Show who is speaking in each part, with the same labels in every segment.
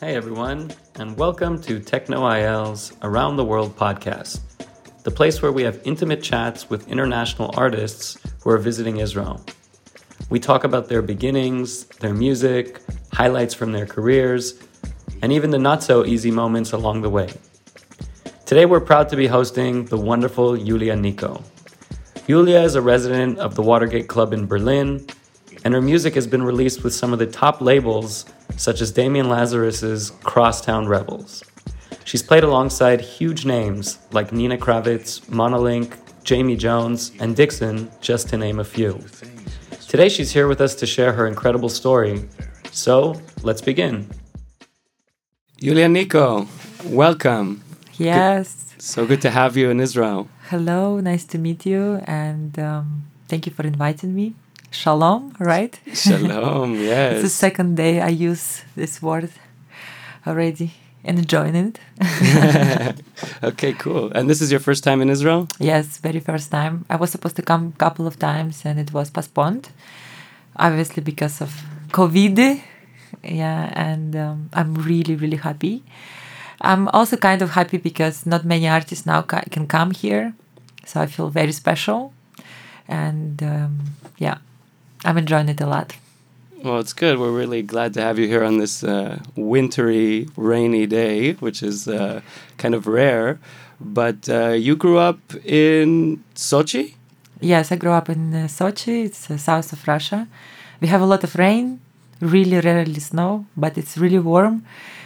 Speaker 1: Hey everyone, and welcome to Techno IL's Around the World podcast, the place where we have intimate chats with international artists who are visiting Israel. We talk about their beginnings, their music, highlights from their careers, and even the not so easy moments along the way. Today we're proud to be hosting the wonderful Yulia Niko. Yulia is a resident of the Watergate Club in Berlin, and her music has been released with some of the top labels such as Damian Lazarus's Crosstown Rebels. She's played alongside huge names like Nina Kraviz, Monolink, Jamie Jones, and Dixon, just to name a few. Today she's here with us to share her incredible story. So, let's begin. Yulia Niko, welcome.
Speaker 2: Yes.
Speaker 1: Good. So good to have you in Israel.
Speaker 2: Hello, nice to meet you, and um, thank you for inviting me. Shalom, right?
Speaker 1: Shalom, yes.
Speaker 2: it's the second day I use this word already and enjoying it.
Speaker 1: okay, cool. And this is your first time in Israel?
Speaker 2: Yes, very first time. I was supposed to come a couple of times and it was postponed, obviously because of COVID. Yeah, and um, I'm really, really happy. I'm also kind of happy because not many artists now ca can come here, so I feel very special. And um, yeah, I'm enjoying it a lot.
Speaker 1: Well, it's good. We're really glad to have you here on this uh, wintry, rainy day, which is uh, kind of rare. But uh, you grew up in Sochi?
Speaker 2: Yes, I grew up in uh, Sochi. It's uh, south of Russia. We have a lot of rain, really rarely snow, but it's really warm.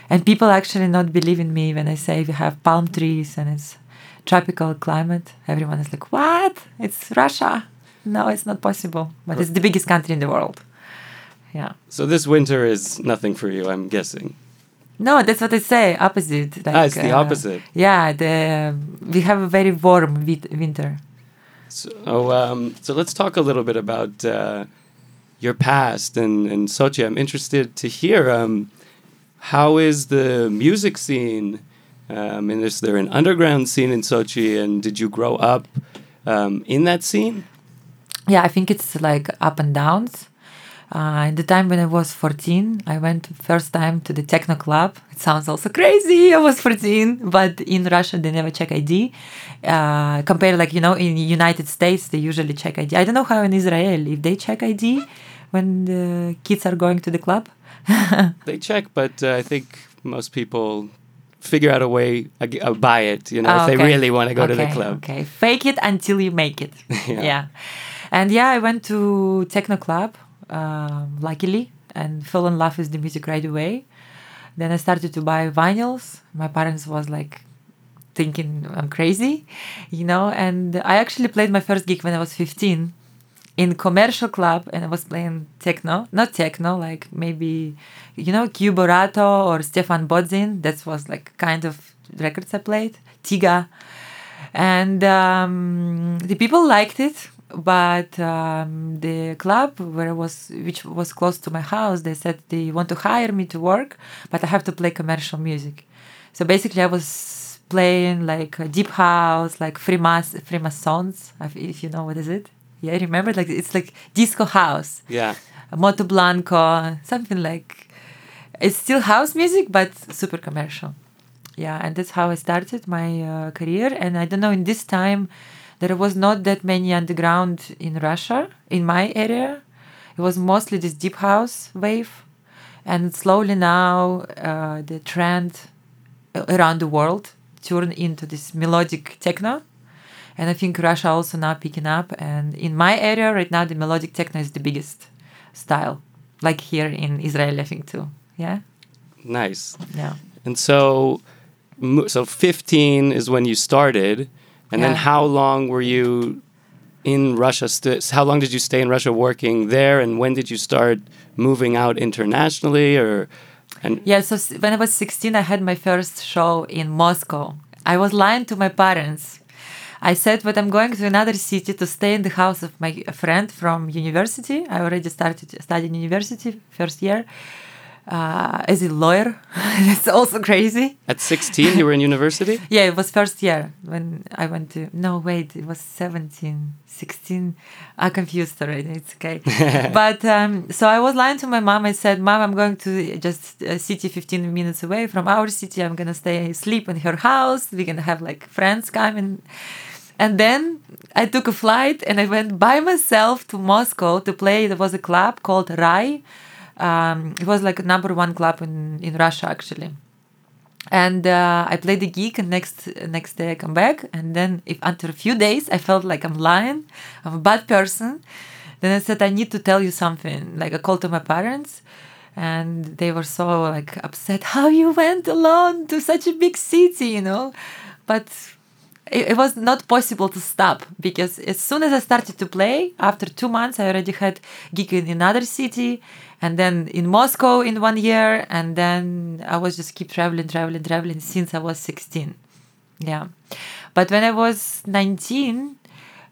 Speaker 2: And people actually not believe in me when I say we have palm trees and it's tropical climate. Everyone is like, "What? It's Russia." No, it's not possible. But it's the biggest country in the world. Yeah.
Speaker 1: So this winter is nothing for you, I'm guessing.
Speaker 2: No, that's what I say. Opposite.
Speaker 1: Like, ah, it's the uh, opposite.
Speaker 2: Yeah, the we have a very warm winter.
Speaker 1: So, um, so let's talk a little bit about uh, your past and, and Sochi. I'm interested to hear um, how is the music scene, um, and is there an underground scene in Sochi, and did you grow up um, in that scene?
Speaker 2: Yeah, I think it's like up and downs. Uh, in the time when I was 14, I went first time to the techno club. It sounds also crazy. I was 14, but in Russia they never check ID. Uh, compared like you know in United States they usually check ID. I don't know how in Israel if they check ID when the kids are going to the club.
Speaker 1: they check, but uh, I think most people figure out a way uh, buy it. You know, oh, if they really want to go
Speaker 2: okay,
Speaker 1: to the club.
Speaker 2: Okay, fake it until you make it. yeah. yeah. And yeah, I went to techno club, um, luckily, and fell in love with the music right away. Then I started to buy vinyls. My parents was like thinking I'm crazy, you know. And I actually played my first gig when I was 15 in commercial club, and I was playing techno, not techno, like maybe you know Gui Boratto or Stephan Bodzin. That was like kind of records I played. Tiga, and um, the people liked it but um, the club where I was, which was close to my house, they said they want to hire me to work, but I have to play commercial music. So basically, I was playing like deep house, like Freemas Freemasons, if you know what is it. Yeah, I remember like it's like disco house.
Speaker 1: Yeah.
Speaker 2: Moto Blanco, something like it's still house music, but super commercial. Yeah, and that's how I started my uh, career. And I don't know in this time there was not that many underground in Russia, in my area. It was mostly this deep house wave. And slowly now uh, the trend around the world turned into this melodic techno. And I think Russia also now picking up. And in my area right now, the melodic techno is the biggest style, like here in Israel, I think too. Yeah.
Speaker 1: Nice.
Speaker 2: Yeah.
Speaker 1: And so, so 15 is when you started. And yeah. then how long were you in Russia? St- how long did you stay in Russia working there? And when did you start moving out internationally? Or
Speaker 2: and yeah, so when I was 16, I had my first show in Moscow. I was lying to my parents. I said, but I'm going to another city to stay in the house of my friend from university. I already started studying university first year uh, as a lawyer. that's also crazy.
Speaker 1: At 16, you were in university?
Speaker 2: yeah, it was first year when I went to. No, wait, it was 17, 16. I confused already. It's okay. but um, so I was lying to my mom. I said, Mom, I'm going to just a city 15 minutes away from our city. I'm going to stay, sleep in her house. We're going to have like friends coming. And then I took a flight and I went by myself to Moscow to play. There was a club called Rai um, it was like a number one club in, in Russia actually. And uh, I played the gig, and next next day I come back, and then if after a few days I felt like I'm lying, I'm a bad person. Then I said I need to tell you something. Like I called to my parents, and they were so like upset. How you went alone to such a big city, you know? But it, it, was not possible to stop because as soon as I started to play, after two months I already had gig in another city, and then in Moscow in one year, and then I was just keep traveling, traveling, traveling since I was 16. Yeah. But when I was 19,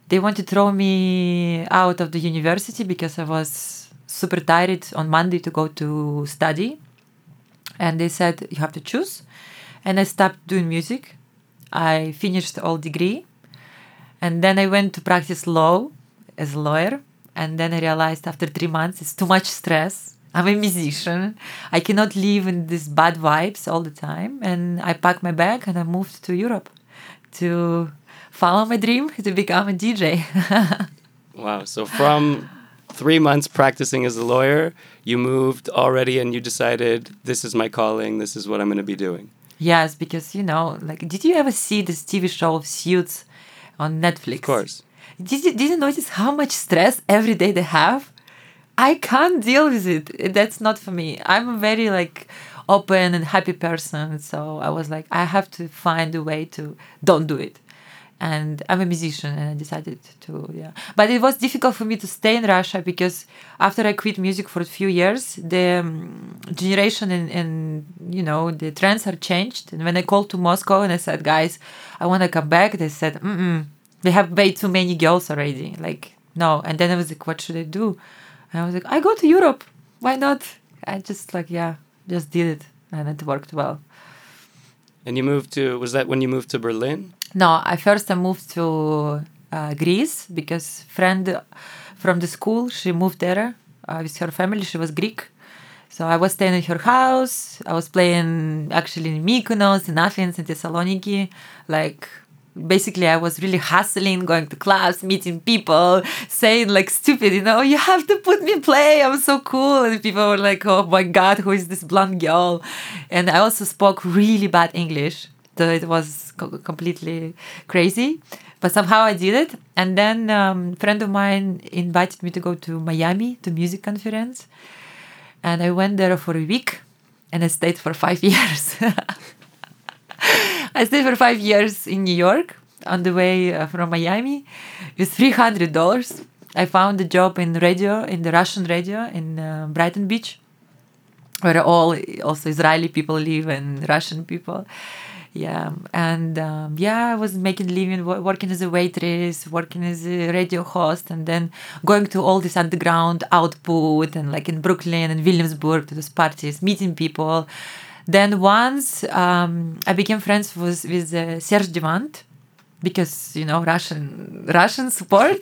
Speaker 2: they wanted to throw me out of the university because I was super tired on Monday to go to study. And they said, you have to choose. And I stopped doing music. I finished all degree. And then I went to practice law as a lawyer and then I realized after three months it's too much stress. I'm a musician. I cannot live in these bad vibes all the time. And I packed my bag and I moved to Europe to follow my dream to become a DJ.
Speaker 1: wow. So from three months practicing as a lawyer, you moved already and you decided this is my calling, this is what I'm going to be doing.
Speaker 2: Yes, because you know, like, did you ever see this TV show of Suits on Netflix? Of
Speaker 1: course.
Speaker 2: Did you, did you notice how much stress every day they have? I can't deal with it. That's not for me. I'm a very like open and happy person. So I was like, I have to find a way to don't do it. And I'm a musician and I decided to, yeah. But it was difficult for me to stay in Russia because after I quit music for a few years, the um, generation and, and, you know, the trends are changed. And when I called to Moscow and I said, guys, I want to come back, they said, mm mm they have way too many girls already. Like, no. And then I was like, what should I do? And I was like, I go to Europe. Why not? I just like, yeah, just did it. And it worked well.
Speaker 1: And you moved to, was that when you moved to Berlin?
Speaker 2: No, I first I moved to uh, Greece because friend from the school, she moved there uh, with her family. She was Greek. So I was staying in her house. I was playing actually in Mykonos, in Athens, in Thessaloniki, like basically I was really hustling, going to class, meeting people, saying like stupid, you know, you have to put me play. I'm so cool. And people were like, oh my God, who is this blonde girl? And I also spoke really bad English. So it was co- completely crazy. But somehow I did it. And then um, a friend of mine invited me to go to Miami to music conference. And I went there for a week and I stayed for five years. I stayed for five years in New York on the way uh, from Miami with three hundred dollars. I found a job in radio in the Russian radio in uh, Brighton Beach, where all also Israeli people live and Russian people. Yeah, and um, yeah, I was making living, working as a waitress, working as a radio host, and then going to all this underground output and like in Brooklyn and Williamsburg to those parties, meeting people then once um, I became friends with, with uh, Serge Devant because you know Russian Russian support.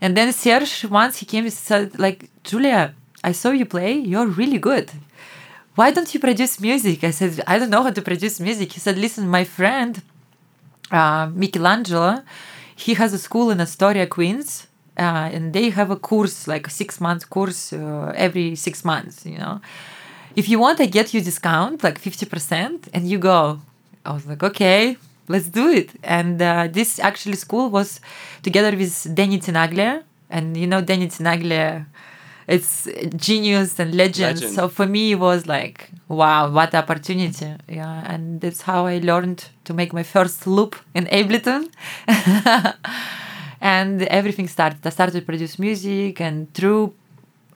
Speaker 2: And then Serge once he came and said like Julia, I saw you play. You're really good. Why don't you produce music? I said I don't know how to produce music. He said, listen, my friend uh, Michelangelo, he has a school in Astoria, Queens. Uh, and they have a course like a six month course uh, every six months you know if you want, I get you discount, like 50%, and you go. I was like, okay, let's do it. And uh, this actually school was together with Danny Tenaglia. And you know, Danny Tenaglia, it's genius and legend. legend. So for me, it was like, wow, what opportunity. Yeah. And that's how I learned to make my first loop in Ableton. and everything started. I started to produce music, and through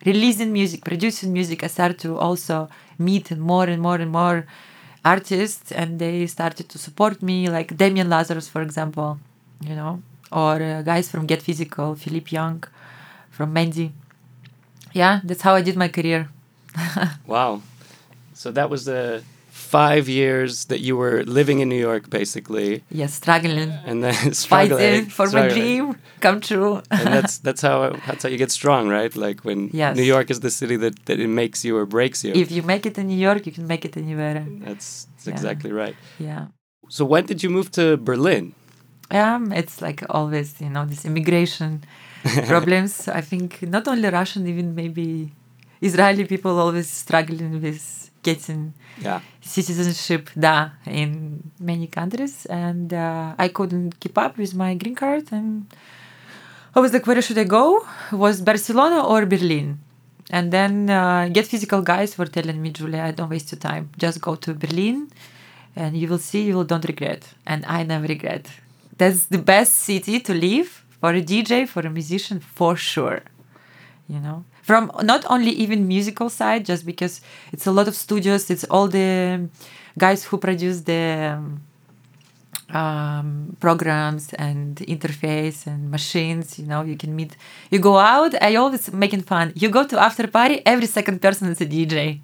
Speaker 2: releasing music, producing music, I started to also meet more and more and more artists, and they started to support me, like Damien Lazarus, for example, you know, or uh, guys from Get Physical, Philipp Jung, from Mendy. Yeah, that's how I did my career.
Speaker 1: wow. So that was the five years that you were living in New York, basically.
Speaker 2: Yes, struggling.
Speaker 1: And then struggling
Speaker 2: Fighting for
Speaker 1: struggling.
Speaker 2: my dream come true.
Speaker 1: and that's that's how that's how you get strong, right? Like when
Speaker 2: Yes.
Speaker 1: New York is the city that, that it makes you or breaks you.
Speaker 2: if you make it in New York, you can make it anywhere.
Speaker 1: that's, that's
Speaker 2: Yeah.
Speaker 1: exactly right.
Speaker 2: Yeah.
Speaker 1: So when did you move to Berlin?
Speaker 2: Um, it's like always, you know, this immigration problems. I think not only Russian, even maybe Israeli people always struggling with getting
Speaker 1: Yeah.
Speaker 2: citizenship da in many countries, and uh, I couldn't keep up with my green card, and I was like, where should I go? Was Barcelona or Berlin? And then uh, get physical guys were telling me, Julia, I don't waste your time. Just go to Berlin, and you will see you will don't regret. And I never regret. That's the best city to live for a DJ, for a musician, for sure you know from not only even musical side just because it's a lot of studios it's all the guys who produce the um, um, programs and interface and machines you know you can meet you go out i always making fun. You go to after party every second person is a dj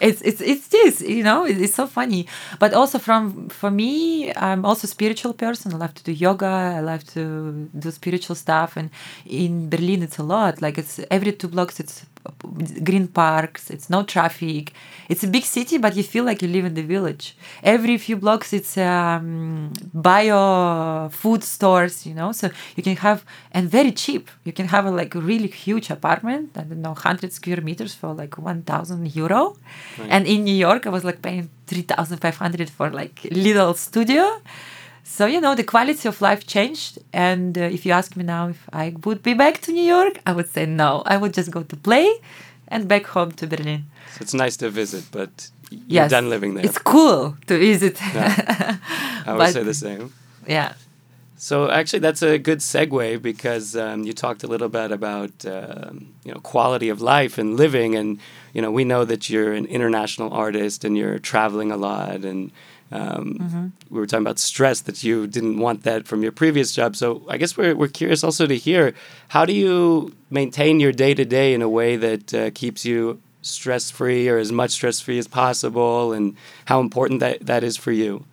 Speaker 2: it's it's it's this you know it- it's so funny. But also from for me i'm also spiritual person. I love to do yoga i love to do spiritual stuff. And in berlin it's a lot. Like it's every two blocks it's green parks it's no traffic. It's a big city but you feel like you live in the village. Every few blocks it's um, bio food stores you know? So you can have and very cheap. You can have a like really huge apartment i don't know 100 square meters for like 1000 euro. And in new york i was like paying 3500 for like little studio so you know the quality of life changed and uh, if you ask me now if i would be back to new york i would say no i would just go to play and back home to berlin
Speaker 1: So it's nice to visit, but you're
Speaker 2: yes
Speaker 1: done living there.
Speaker 2: it's cool to visit
Speaker 1: Yeah. I would
Speaker 2: but-
Speaker 1: say the same.
Speaker 2: yeah
Speaker 1: So actually, that's a good segue because um, you talked a little bit about um, you know quality of life and living, and you know we know that you're an international artist and you're traveling a lot, and um, we were talking about stress that you didn't want that from your previous job. So I guess we're we're curious also to hear how do you maintain your day to day in a way that uh, keeps you stress free or as much stress free as possible, and how important that that is for you.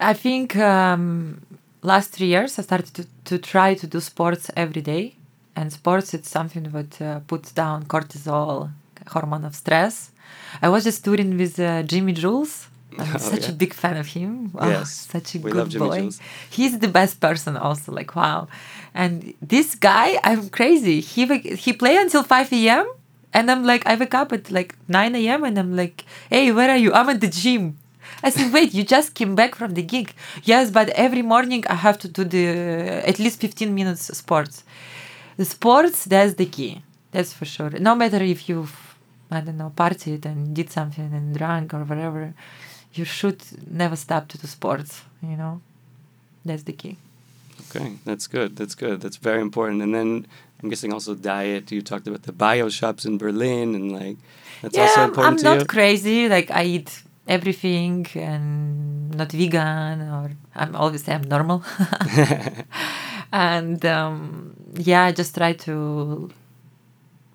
Speaker 2: I think um, last three years I started to, to try to do sports every day, and sports it's something that uh, puts down cortisol, hormone of stress. I was just touring with uh, Jamie Jones. I'm
Speaker 1: Oh,
Speaker 2: such a big fan of him. Oh,
Speaker 1: Yes,
Speaker 2: such a
Speaker 1: we
Speaker 2: good boy.
Speaker 1: Jones.
Speaker 2: He's the best person. Also, like wow. And this guy, I'm crazy. He he play until five a.m. And I'm like, I wake up at like 9 a.m. and I'm like, hey, where are you? I'm at the gym. I said, wait, you just came back from the gig. Yes, but every morning I have to do the at least 15 minutes sports. The sports, that's the key. That's for sure. No matter if you've, I don't know, partied and did something and drank or whatever, you should never stop to do sports, you know? That's the key.
Speaker 1: Okay, that's good. That's good. That's very important. And then I'm guessing also diet. You talked about the bio shops in Berlin, and like that's
Speaker 2: yeah,
Speaker 1: also
Speaker 2: I'm- I'm
Speaker 1: important to
Speaker 2: not
Speaker 1: you.
Speaker 2: crazy. Like I eat everything and not vegan or I'm always I'm normal. and um, yeah, I just try to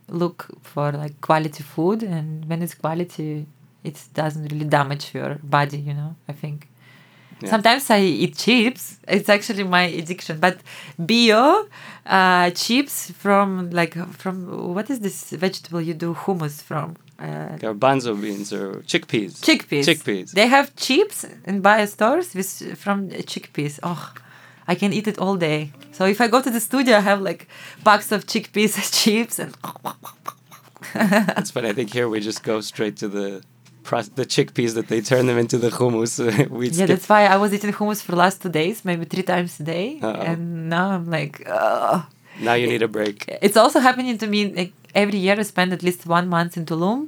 Speaker 2: look for like quality food, and when it's quality, it doesn't really damage your body. You know, I think.
Speaker 1: Yeah.
Speaker 2: Sometimes I eat chips. It's actually my addiction. But bio uh, chips from like from what is this vegetable you do hummus from? Uh,
Speaker 1: Garbanzo beans or chickpeas.
Speaker 2: chickpeas.
Speaker 1: Chickpeas.
Speaker 2: They have chips in bio stores with from chickpeas. Oh, I can eat it all day. So if I go to the studio, I have like box of chickpeas chips and
Speaker 1: That's funny. I think here we just go straight to the the chickpeas that they turn them into the hummus. we
Speaker 2: yeah, that's why I was eating hummus for the last two days, maybe three times a day,
Speaker 1: Uh-oh.
Speaker 2: and now I'm like, Ugh.
Speaker 1: Now you need a break.
Speaker 2: it's also happening to me like every year i spend at least one month in tulum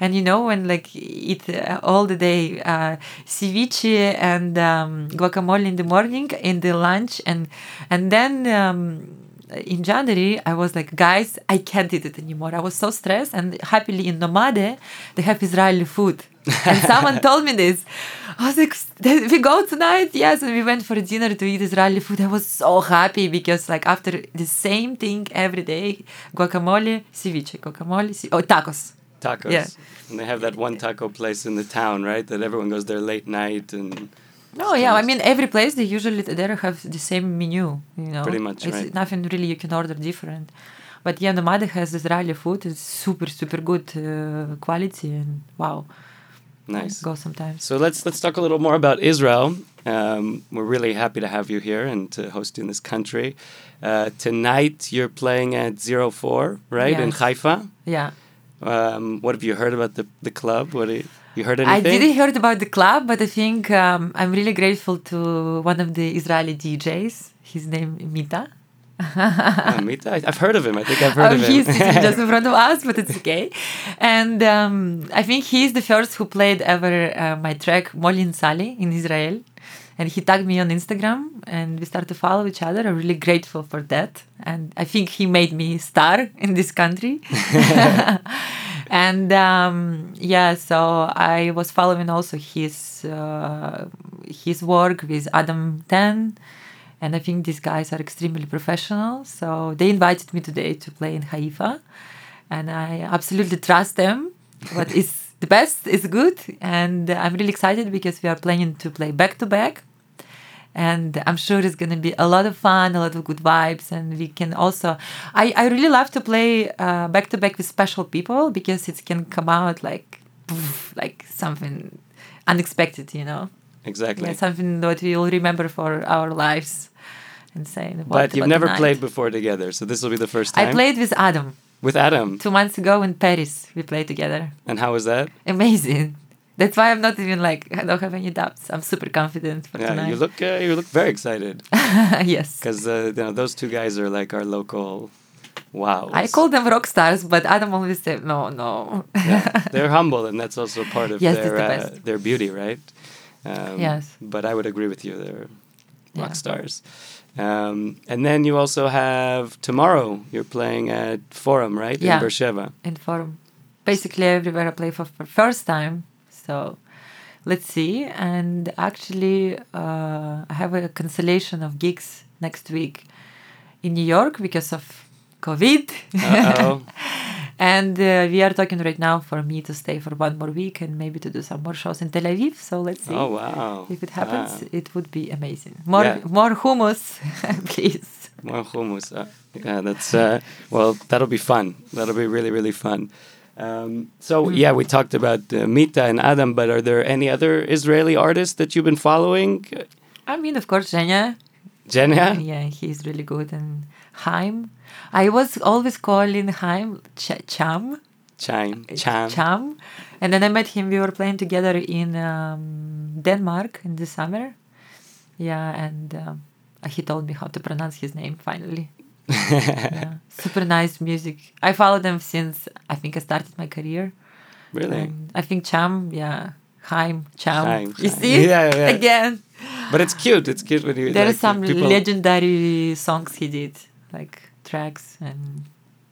Speaker 2: and you know when like eat uh, all the day uh, ceviche and um, guacamole in the morning in the lunch and and then um, in January, I was like, guys, I can't eat it anymore. I was so stressed, and happily in Nomade, they have Israeli food. and someone told me this. I was like, we go tonight? Yes. And we went for dinner to eat Israeli food. I was so happy because, like, after the same thing every day guacamole, ceviche, guacamole, ce- oh, tacos.
Speaker 1: tacos.
Speaker 2: Yeah.
Speaker 1: And they have that one taco place in the town, right? That everyone goes there late night and.
Speaker 2: No, yeah, I mean every place they usually there have the same menu, you know.
Speaker 1: Pretty much,
Speaker 2: it's
Speaker 1: right.
Speaker 2: nothing really you can order different. But yeah, Nomada has Israeli food. It's super, super good uh, quality and wow.
Speaker 1: Nice.
Speaker 2: Go sometimes.
Speaker 1: So let's let's talk a little more about Israel. Um, we're really happy to have you here and to host you in this country. Uh, tonight you're playing at Zero Four, right in Haifa.
Speaker 2: Yeah.
Speaker 1: Um, what have you heard about the the club? What do you, you heard
Speaker 2: I didn't heard about the club, but I think um, I'm really grateful to one of the Israeli DJs. His name Mita.
Speaker 1: Oh, Mita? I've heard of him. I think I've heard
Speaker 2: Oh,
Speaker 1: of him.
Speaker 2: he's just in front of us, but it's okay. And um, I think he's the first who played ever uh, my track Molly and Sally in Israel. And he tagged me on Instagram and we started to follow each other. I'm really grateful for that. And I think he made me star in this country. and um, yeah, so I was following also his uh, his work with Adam Ten. And I think these guys are extremely professional. So they invited me today to play in Haifa. And I absolutely trust them. What is the best is good. And I'm really excited because we are planning to play back to back. And I'm sure it's going to be a lot of fun, a lot of good vibes. And we can also, I, I really love to play back to back with special people because it can come out like, poof, like something unexpected, you know?
Speaker 1: Exactly.
Speaker 2: Yeah, something that we will remember for our lives and. What
Speaker 1: but you've never played before together, so this will be the first time.
Speaker 2: I played with Adam
Speaker 1: with Adam.
Speaker 2: two months ago in Paris. We played together.
Speaker 1: And how was that?
Speaker 2: Amazing. That's why I'm not even like I don't have any doubts. I'm super confident for
Speaker 1: Yeah,
Speaker 2: tonight.
Speaker 1: you look uh, you look very excited
Speaker 2: yes.
Speaker 1: because uh, you know those two guys are like our local. Wow.
Speaker 2: I call them rock stars, but Adam always said no, no.
Speaker 1: yeah, they're humble, and that's also part of
Speaker 2: Yes,
Speaker 1: their
Speaker 2: the
Speaker 1: uh, their beauty, right? Um,
Speaker 2: Yes.
Speaker 1: But I would agree with you; they're rock
Speaker 2: Yeah.
Speaker 1: stars. Um, and then you also have tomorrow. You're playing at Forum, right?
Speaker 2: Yeah.
Speaker 1: In Beersheba.
Speaker 2: in forum. Basically, everywhere I play for, for first time. So let's see. And actually, uh, I have a cancellation of gigs next week in New York because of COVID. And uh, we are talking right now for me to stay for one more week and maybe to do some more shows in Tel Aviv. So let's see.
Speaker 1: oh wow!
Speaker 2: If it happens, it would be amazing. More,
Speaker 1: Yeah.
Speaker 2: more hummus, please.
Speaker 1: more hummus. Uh, yeah, that's uh, well. That'll be fun. That'll be really really fun. Um, so yeah, we talked about uh, Mita and Adam, but are there any other Israeli artists that you've been following?
Speaker 2: I mean, of course, Zhenya.
Speaker 1: Jenya?
Speaker 2: Yeah, he's really good. And Haim. I was always calling Haim Ch- Cham.
Speaker 1: Chime. Cham.
Speaker 2: Cham. And then I met him. We were playing together in um, Denmark in the summer. Yeah, and um, he told me how to pronounce his name finally. yeah. Super nice music. I follow them since I think I started my career.
Speaker 1: Really?
Speaker 2: And I think Cham, yeah. Haim, Cham. You
Speaker 1: Chaim.
Speaker 2: see?
Speaker 1: Yeah, yeah.
Speaker 2: Again.
Speaker 1: But it's cute. It's cute when you.
Speaker 2: There
Speaker 1: like,
Speaker 2: are some
Speaker 1: people-
Speaker 2: legendary songs he did, like tracks, and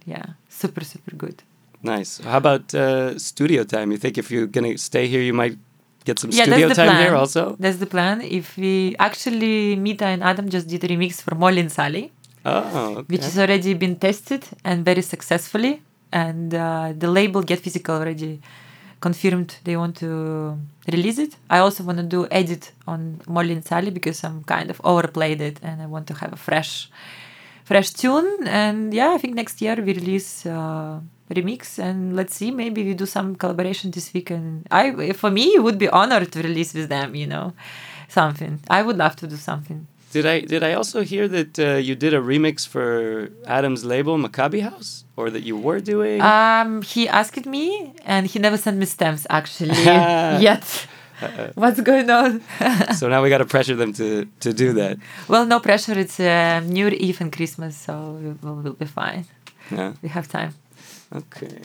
Speaker 2: yeah, super, super good.
Speaker 1: Nice. How about uh, studio time? You think if you're gonna stay here, you might get some
Speaker 2: yeah,
Speaker 1: studio time
Speaker 2: plan.
Speaker 1: here also?
Speaker 2: That's the plan. If we actually Mita and Adam just did a remix for Molly and Sally,
Speaker 1: Oh, okay.
Speaker 2: which has already been tested and very successfully, and uh, the label Get Physical already confirmed they want to release it. I also want to do edit on Molly and Sally because I'm kind of overplayed it and I want to have a fresh fresh tune. And yeah i think next year we release uh, remix and let's see maybe we do some collaboration this weekend. I for me it would be honored to release with them you know something. I would love to do something
Speaker 1: Did I did I also hear that uh, you did a remix for Adam's label Maccabi House, or that you were doing?
Speaker 2: um he asked me and he never sent me stamps actually yet what's going on
Speaker 1: so now we got to pressure them to to do that.
Speaker 2: well no pressure it's uh, new year eve and christmas so we will we'll be fine
Speaker 1: Yeah.
Speaker 2: we have time
Speaker 1: Okay.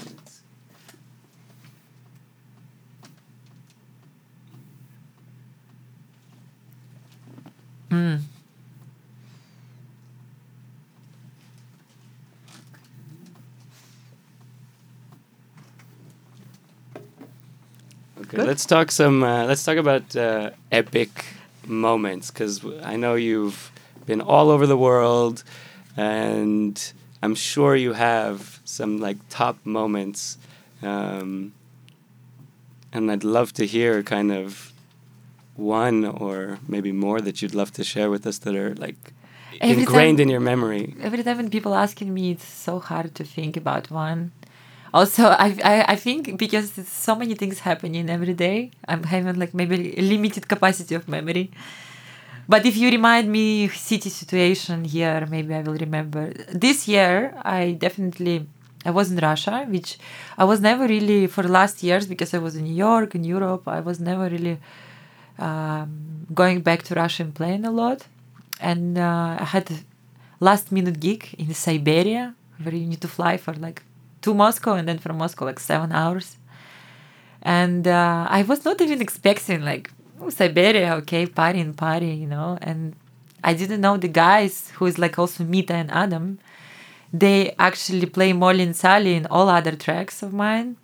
Speaker 2: mm.
Speaker 1: Okay.
Speaker 2: Good.
Speaker 1: Let's talk some. Uh, let's talk about uh, epic moments because I know you've been all over the world, and I'm sure you have some like top moments Um, and I'd love to hear kind of one or maybe more that you'd love to share with us that are like every ingrained time, in your memory.
Speaker 2: Every time when people asking me, it's so hard to think about one. Also, I, I, I think because so many things happening every day, I'm having like maybe limited capacity of memory. But if you remind me city situation here, maybe I will remember. This year, I definitely I was in Russia, which I was never really for last years because I was in New York in Europe. I was never really um, going back to Russia and playing a lot. And uh, I had last minute gig in Siberia where you need to fly for like to Moscow and then from Moscow like seven hours. And uh, I was not even expecting like oh, Siberia, okay, party and party, you know. And I didn't know the guys who is like also Mita and Adam. They actually play Molly and Sally in all other tracks of mine,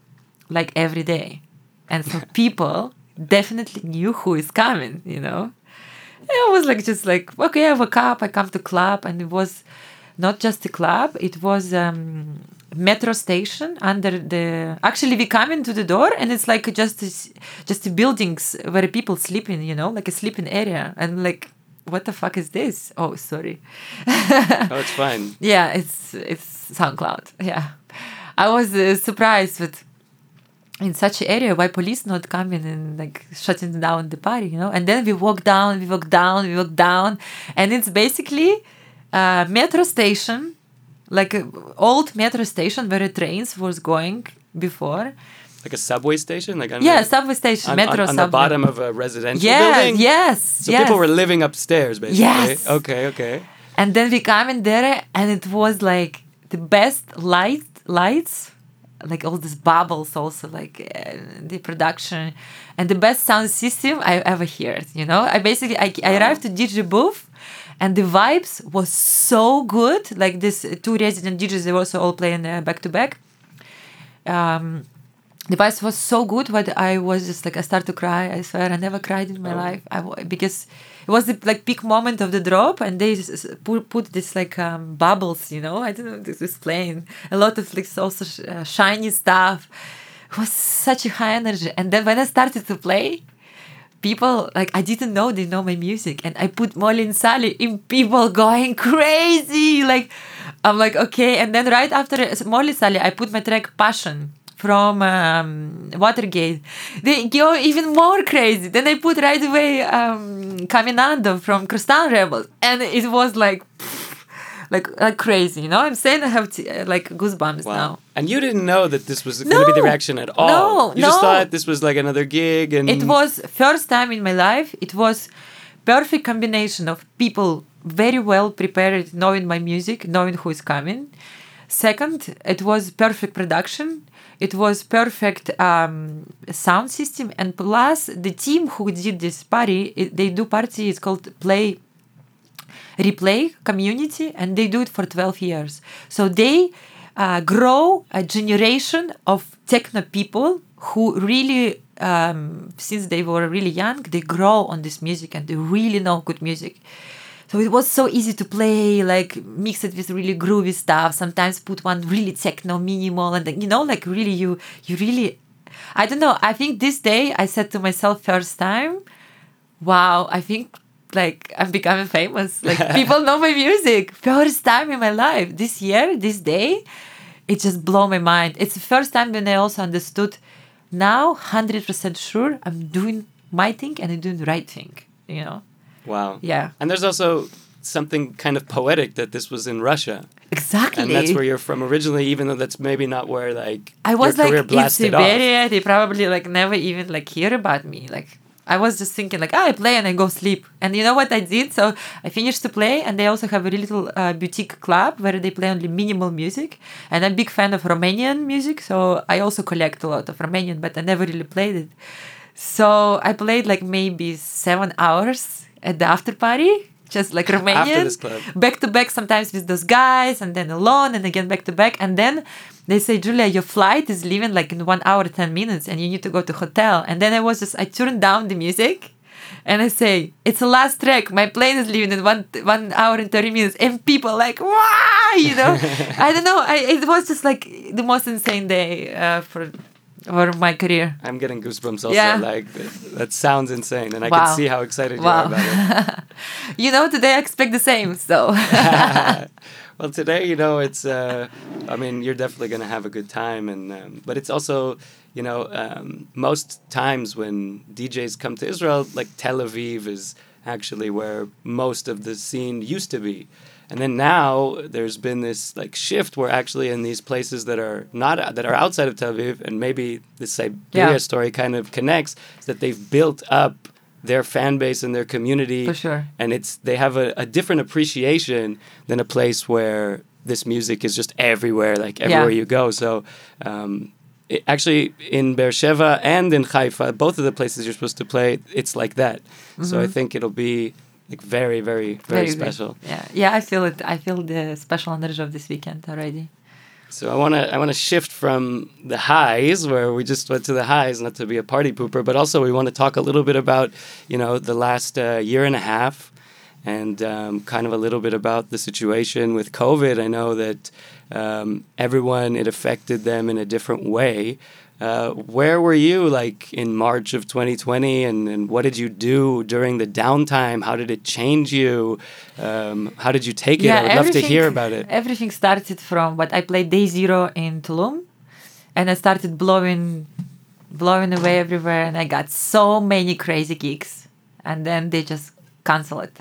Speaker 2: like every day. And so people definitely knew who is coming, you know. I was like just like okay, I wake up, I come to club, and it was not just a club; it was um, metro station under the. Actually, we come into the door, and it's like just just the buildings where people sleeping, you know, like a sleeping area, and like what the fuck is this? Oh, sorry.
Speaker 1: oh, it's fine.
Speaker 2: Yeah, it's it's SoundCloud. Yeah, I was uh, surprised with in such an area why police not coming and like shutting down the party you know and then we walk down we walk down we walk down and it's basically a metro station like an old metro station where the trains was going before.
Speaker 1: Like a subway station? Like
Speaker 2: yeah subway station
Speaker 1: on,
Speaker 2: metro
Speaker 1: on, on
Speaker 2: the
Speaker 1: bottom of a residential
Speaker 2: yes,
Speaker 1: building?
Speaker 2: yes
Speaker 1: so
Speaker 2: yes.
Speaker 1: people were living upstairs basically.
Speaker 2: Yes.
Speaker 1: Okay okay.
Speaker 2: And then we come in there and it was like the best light lights like all these bubbles also like uh, the production and the best sound system i ever heard you know? I basically i, I arrived to dj booth and the vibes was so good. Like this two resident djs they were also all playing uh, back to back um the vibes was so good but i was just like i started to cry. I swear i never cried in my oh. life. I, because it was the like peak moment of the drop and they put, put this like um, bubbles you know? I don't know to explain. A lot of like also sh- uh, shiny stuff. It was such a high energy. And then when i started to play people like i didn't know they know my music and i put molly and sally in people going crazy like i'm like okay and then right after molly sally i put my track passion from um, Watergate. They go even more crazy. Then I put right away um, Caminando from Crosstown Rebels, and it was like. Like like crazy, you know. I'm saying I have t- like goosebumps wow. now.
Speaker 1: And you didn't know that this was going to be the reaction at all.
Speaker 2: No,
Speaker 1: you
Speaker 2: no.
Speaker 1: just thought this was like another gig, and
Speaker 2: it was first time in my life. It was perfect combination of people very well prepared, knowing my music, knowing who is coming. Second, it was perfect production it was perfect um, sound system and plus the team who did this party it, they do party it's called play replay community and they do it for 12 years so they uh, grow a generation of techno people who really um, since they were really young they grow on this music and they really know good music so it was so easy to play, like mix it with really groovy stuff. Sometimes put one really techno minimal, and you know, like really you you really. I don't know. I think this day I said to myself first time, "Wow, I think like I'm becoming famous. Like people know my music. First time in my life. This year, this day, it just blew my mind. It's the first time when I also understood. Now, hundred percent sure, I'm doing my thing and I'm doing the right thing. You know.
Speaker 1: Wow.
Speaker 2: Yeah.
Speaker 1: And there's also something kind of poetic that this was in Russia.
Speaker 2: Exactly.
Speaker 1: And that's where you're from originally, even though that's maybe not where like
Speaker 2: I was
Speaker 1: your
Speaker 2: like in Siberia. Off. They probably like never even like hear about me. Like I was just thinking like, oh, I play and I go sleep. And you know what I did? So I finished to play, and they also have a little uh, boutique club where they play only minimal music. And I'm a big fan of Romanian music, so I also collect a lot of Romanian, but I never really played it. So I played like maybe seven hours at the after party just like Romanian, back to back sometimes with those guys, and then alone, and again back to back, and then they say, Julia, your flight is leaving like in one hour ten minutes, and you need to go to hotel. And then I was just I turned down the music, and I say, it's the last track. My plane is leaving in one one hour and thirty minutes, and people like, wow, you know, I don't know. I, it was just like the most insane day uh, for for my career.
Speaker 1: I'm getting goosebumps also.
Speaker 2: Yeah.
Speaker 1: Like that, sounds insane, and I
Speaker 2: Wow.
Speaker 1: can see how excited you are about it.
Speaker 2: you know, today I expect the same. So
Speaker 1: well, today, you know, it's. Uh, I mean, you're definitely going to have a good time, and um, but it's also, you know, um, most times when DJs come to Israel, like Tel Aviv is actually where most of the scene used to be. And then now there's been this like shift where actually in these places that are not that are outside of Tel Aviv, and maybe the Siberia
Speaker 2: Yeah.
Speaker 1: story kind of connects, is that they've built up their fan base and their community
Speaker 2: For sure.
Speaker 1: and it's they have a, a different appreciation than a place where this music is just everywhere, like everywhere you go. So, um, it, actually, in Beersheba and in Haifa, both of the places you're supposed to play, it's like that. So I think it'll be like very, very, very,
Speaker 2: good.
Speaker 1: special.
Speaker 2: Yeah, yeah, I feel it. I feel the special energy of this weekend already.
Speaker 1: So I want to I want to shift from the highs where we just went to the highs, not to be a party pooper, but also we want to talk a little bit about you know the last uh, year and a half, and um, kind of a little bit about the situation with COVID. I know that um, everyone it affected them in a different way. Uh, where were you like in March of 2020, and, and what did you do during the downtime? How did it change you? Um, how did you take it? I would love to hear about it.
Speaker 2: Everything started from what I played day zero in Tulum, and I started blowing, blowing away everywhere, and I got so many crazy gigs, and then they just cancel it.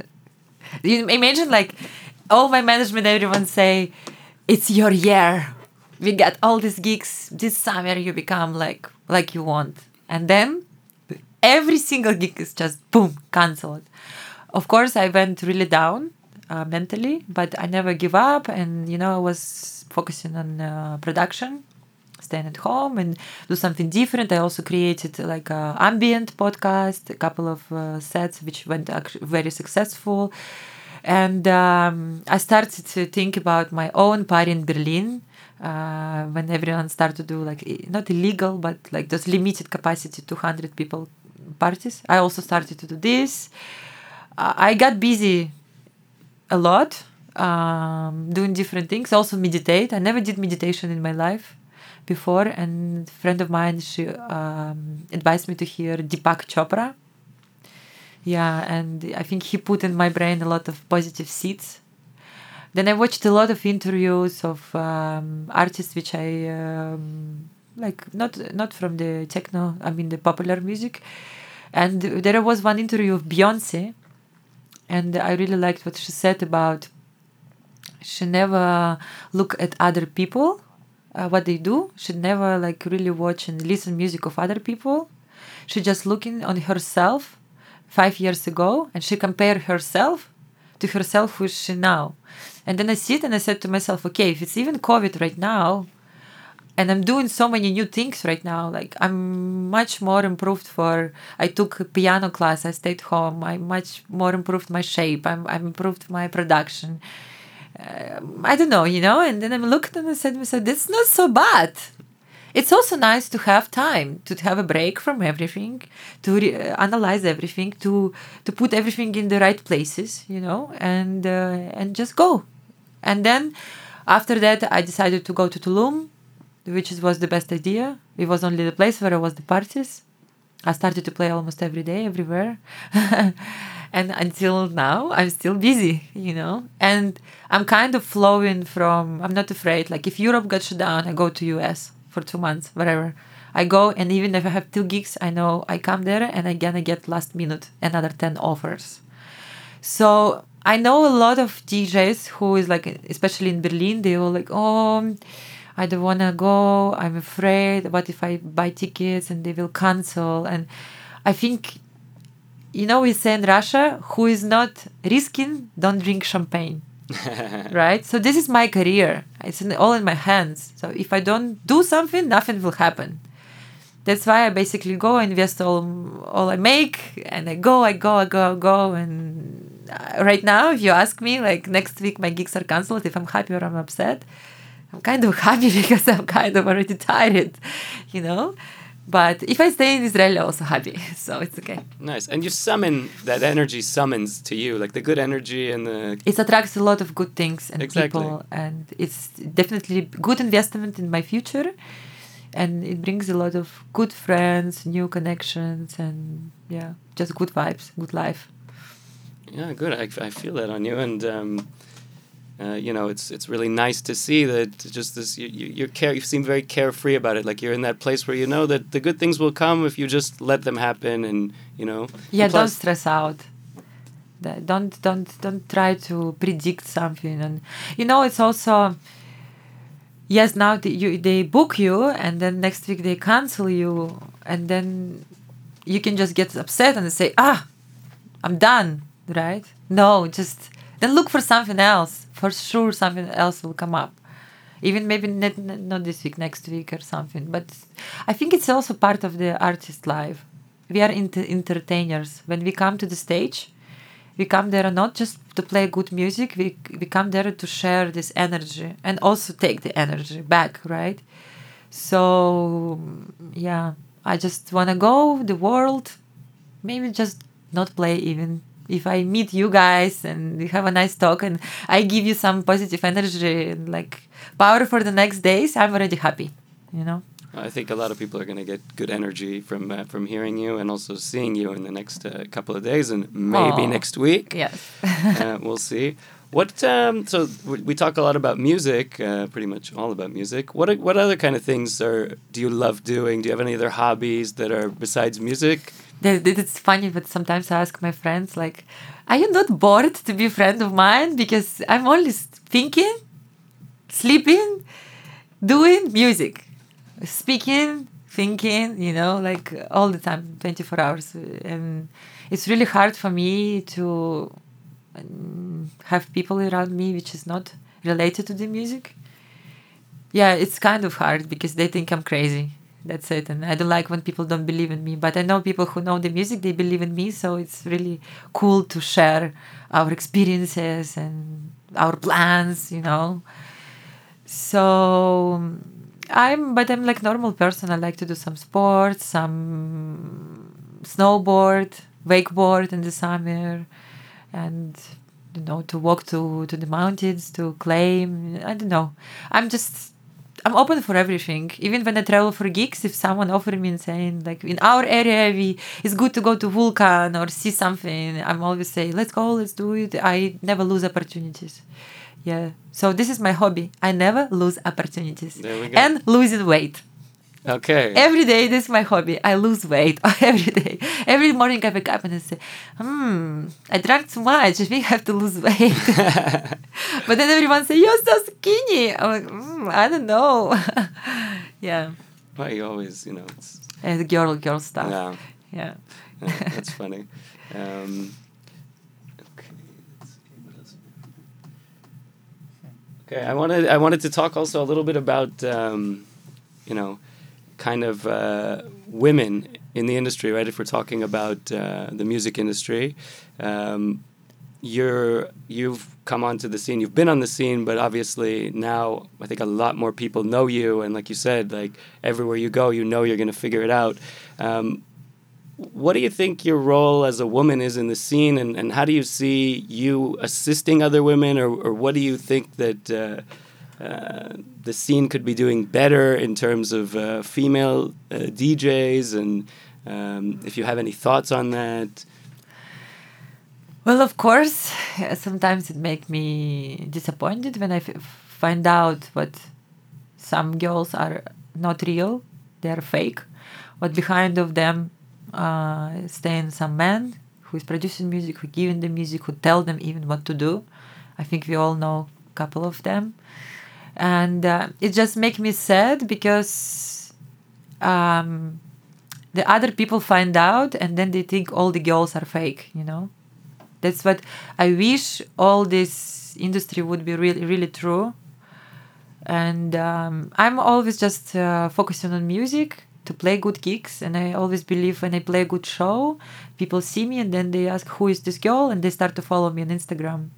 Speaker 2: You imagine like all my management, everyone say, "It's your year. We get all these gigs this summer. You become like like you want," and then every single gig is just boom cancelled. Of course, I went really down uh, mentally, but I never give up, and you know I was focusing on uh, production, staying at home and do something different. I also created like a ambient podcast, a couple of uh, sets which went very successful, and um, I started to think about my own party in Berlin. Uh, when everyone started to do like not illegal but like those limited capacity 200 people parties. I also started to do this. Uh, i got busy a lot um, doing different things. Also meditate. I never did meditation in my life before and friend of mine she um, advised me to hear deepak chopra. Yeah and i think he put in my brain a lot of positive seeds then i watched a lot of interviews of um, artists which i um, like not not from the techno i mean the popular music. And there was one interview of beyonce and i really liked what she said about she never look at other people uh, what they do. She never like really watch and listen music of other people. She just looking on herself five years ago and she compare herself to herself who she now and then i sit and i said to myself okay if it's even covid right now and i'm doing so many new things right now like i'm much more improved for i took piano class i stayed home i much more improved my shape i'm, I'm improved my production um, I don't know, you know, and then I looked and I said to myself, that's not so bad. It's also nice to have time to have a break from everything, to re- uh, analyze everything, to to put everything in the right places, you know, and uh, and just go. And then after that, I decided to go to Tulum, which was the best idea. It was only the place where I was the parties. I started to play almost every day, everywhere. and until now, I'm still busy, you know. And I'm kind of flowing from, I'm not afraid. Like if Europe got shut down, I go to US for two months, whatever. I go, and even if I have two gigs, I know I come there and I'm gonna get last minute another 10 offers. So I know a lot of DJs who is like, especially in Berlin, they all like, oh, I don't wanna go. I'm afraid. What if I buy tickets and they will cancel? And I think, you know, we say in Russia, who is not risking, don't drink champagne. right? So this is my career. It's in, all in my hands. So if I don't do something, nothing will happen. That's why I basically go invest all all I make, and I go, I go, I go, I go. And Uh, right now, if you ask me, like next week my gigs are cancelled. If I'm happy or I'm upset, I'm kind of happy because I'm kind of already tired, you know. But if I stay in Israel, I'm also happy, so it's okay.
Speaker 1: Nice. And you summon that energy summons to you, like the good energy and the
Speaker 2: It attracts a lot of good things and
Speaker 1: Exactly.
Speaker 2: people, and it's definitely good investment in my future. and it brings a lot of good friends, new connections, and yeah, just good vibes, good life.
Speaker 1: Yeah, good. I, I feel that on you, and um, uh, you know, it's it's really nice to see that just this you you are care you seem very carefree about it. Like you're in that place where you know that the good things will come if you just let them happen, and you know.
Speaker 2: Yeah, don't stress out. Don't don't don't try to predict something, and you know it's also. Yes, now the, you they book you, and then next week they cancel you, and then you can just get upset and say, "Ah, I'm done," right? No, just then look for something else. For sure, something else will come up. Even maybe not, not this week, next week or something. But I think it's also part of the artist life. We are inter- entertainers. When we come to the stage, we come there not just to play good music, we, we come there to share this energy and also take the energy back, right? So, yeah, I just want to go the world, maybe just not play even if I meet you guys and we have a nice talk and I give you some positive energy and like power for the next days, I'm already happy, you know.
Speaker 1: I think a lot of people are going to get good energy from uh, from hearing you and also seeing you in the next uh, couple of days and maybe Aww. next week.
Speaker 2: Yes,
Speaker 1: uh, we'll see. What um, so we talk a lot about music, uh, pretty much all about music. What what other kind of things are do you love doing? Do you have any other hobbies that are besides music?
Speaker 2: It's funny, but sometimes I ask my friends, like, are you not bored to be a friend of mine? Because I'm only thinking, sleeping, doing music, speaking, thinking, you know, like all the time, 24 hours. And it's really hard for me to um, have people around me which is not related to the music. Yeah, it's kind of hard because they think I'm crazy that's it. And i don't like when people don't believe in me but i know people who know the music they believe in me so it's really cool to share our experiences and our plans you know. So i'm but i'm like normal person. I like to do some sports some snowboard wakeboard in the summer and you know to walk to to the mountains to claim i don't know. I'm just I'm open for everything. Even when I travel for gigs, if someone offers me and saying like in our area we it's good to go to Vulcan or see something, I'm always say let's go, let's do it. I never lose opportunities. Yeah. So this is my hobby. I never lose opportunities. And losing weight.
Speaker 1: Okay.
Speaker 2: Every day, this is my hobby. I lose weight every day. Every morning, I wake up and I say, "Hmm, I drank too much. I think I have to lose weight." but then everyone say, "You're so skinny." I'm like, mm, I don't know. yeah.
Speaker 1: Well, you always, you know,
Speaker 2: it's and girl, girl stuff.
Speaker 1: Yeah.
Speaker 2: Yeah.
Speaker 1: yeah that's funny. Um, okay, I wanted I wanted to talk also a little bit about um, you know kind of uh, women in the industry, right? If we're talking about uh, the music industry, um, you're you've come onto the scene. You've been on the scene, but obviously now I think a lot more people know you. And like you said, like everywhere you go, you know you're going to figure it out. Um, what do you think your role as a woman is in the scene, and, and how do you see you assisting other women, or, or what do you think that uh, uh, the scene could be doing better in terms of uh, female uh, DJs, and um, if you have any thoughts on that.
Speaker 2: Well, of course, sometimes it makes me disappointed when I find out what some girls are not real, they are fake. But behind of them uh, stand some men who is producing music, who giving the music, who tell them even what to do. I think we all know a couple of them and uh, it just makes me sad because um, the other people find out and then they think all the girls are fake you know? That's what i wish all this industry would be really really true. And um, i'm always just uh, focusing on music to play good gigs. And i always believe when i play a good show people see me and then they ask who is this girl? And they start to follow me on instagram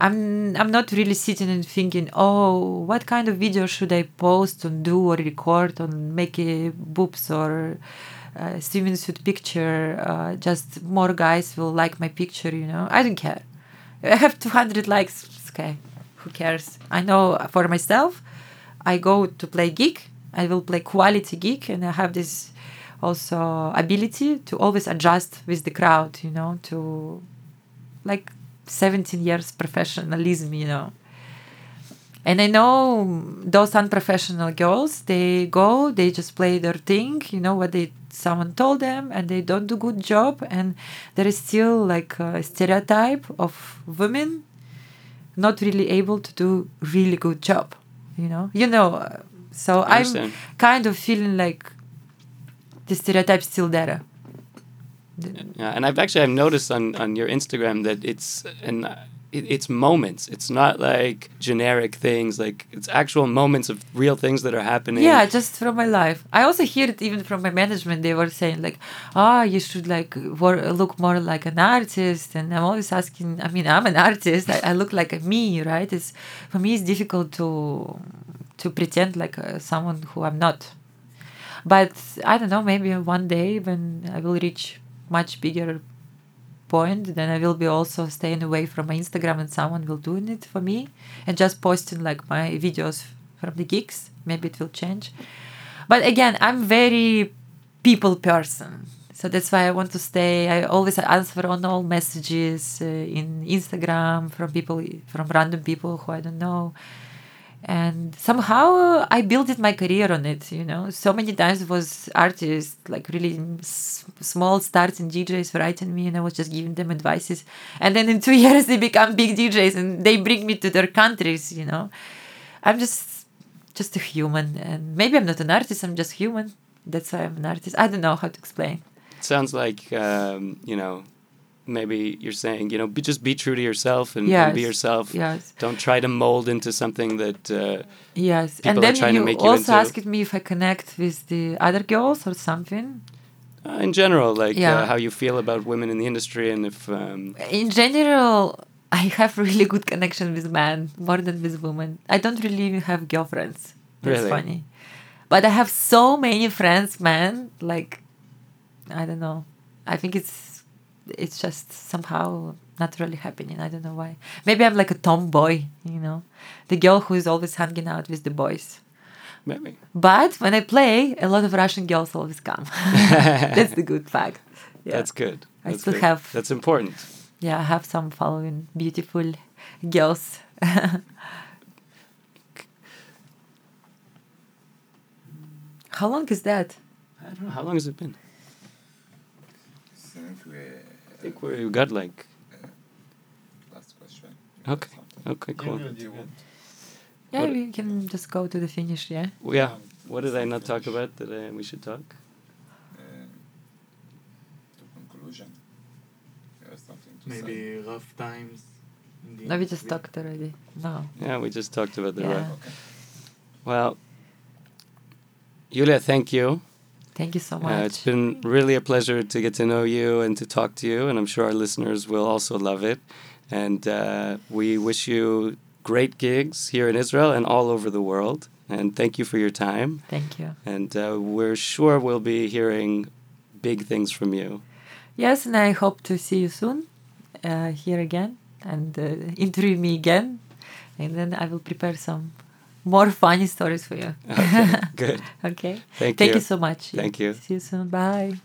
Speaker 2: I'm I'm not really sitting and thinking, oh, what kind of video should I post or do or record or make a boobs or uh, swimming suit picture. Uh, just more guys will like my picture, you know. I don't care. I have 200 likes. Okay, who cares? I know for myself, I go to play gig. I will play quality gig, and I have this also ability to always adjust with the crowd. You know, to like 17 years professionalism. You know. And I know those unprofessional girls, they go, they just play their thing, you know, what they someone told them and they don't do good job and there is still like a stereotype of women not really able to do really good job you know you know so i'm kind of feeling like the stereotype still there
Speaker 1: yeah and i've actually i've noticed on on your instagram that it's and it, it's moments. It's not like generic things. Like it's actual moments of real things that are happening.
Speaker 2: Yeah, just from my life. I also hear it even from my management. They were saying like, "Ah, oh, you should like look more like an artist." And I'm always asking. I mean, I'm an artist. I, I look like me, right? It's for me. It's difficult to to pretend like uh, someone who I'm not. But I don't know. Maybe one day when I will reach much bigger point then i will be also staying away from my instagram and someone will doing it for me and just posting like my videos from the gigs maybe it will change. But again i'm very people person. So that's why i want to stay. I always answer on all messages uh, in instagram from people from random people who i don't know and somehow I built my career on it. You know, so many times was artists like really small starting DJs writing me, and I was just giving them advices. And then in two years they become big DJs, and they bring me to their countries. You know, I'm just just a human, and maybe I'm not an artist. I'm just human. That's why I'm an artist. I don't know how to explain.
Speaker 1: Sounds like um, you know maybe you're saying you know be, just be true to yourself and,
Speaker 2: yes.
Speaker 1: and, be yourself.
Speaker 2: yes.
Speaker 1: Don't try to mold into something that uh,
Speaker 2: yes and then you, you also asked me if i connect with the other girls or something.
Speaker 1: Uh, in general like uh, yeah. uh, how you feel about women in the industry and if um,
Speaker 2: in general i have really good connection with men more than with women. I don't really have girlfriends. That's
Speaker 1: really?
Speaker 2: funny. But i have so many friends men like i don't know. I think it's it's just somehow not really happening. I don't know why. Maybe I'm like a tomboy, you know, the girl who is always hanging out with the boys.
Speaker 1: Maybe.
Speaker 2: But when I play, a lot of Russian girls always come. That's the good fact.
Speaker 1: Yeah. That's good.
Speaker 2: I
Speaker 1: That's
Speaker 2: still
Speaker 1: good.
Speaker 2: have.
Speaker 1: That's important.
Speaker 2: Yeah, I have some following beautiful girls. How long is that?
Speaker 1: I don't know. How long has it been? Think we got like.
Speaker 3: last question.
Speaker 1: Okay. Okay. Cool.
Speaker 2: Yeah, what we can just go to the finish. Yeah.
Speaker 1: Well, yeah. What did I not talk about that uh, we should talk?
Speaker 3: Uh, to conclusion.
Speaker 4: Maybe say. rough times.
Speaker 2: No, we just talked already. No.
Speaker 1: Yeah, we just talked about the
Speaker 2: yeah.
Speaker 1: rough. Okay. Well, Julia, thank you.
Speaker 2: Thank you so much. Uh,
Speaker 1: it's been really a pleasure to get to know you and to talk to you, and I'm sure our listeners will also love it. And uh, we wish you great gigs here in Israel and all over the world. And thank you for your time.
Speaker 2: Thank you.
Speaker 1: And uh, we're sure we'll be hearing big things from you.
Speaker 2: Yes, and I hope to see you soon uh, here again and uh, interview me again. And then I will prepare some more funny stories for you.
Speaker 1: Okay, good.
Speaker 2: okay.
Speaker 1: Thank,
Speaker 2: Thank
Speaker 1: you.
Speaker 2: you so much.
Speaker 1: Thank you.
Speaker 2: See you soon. Bye.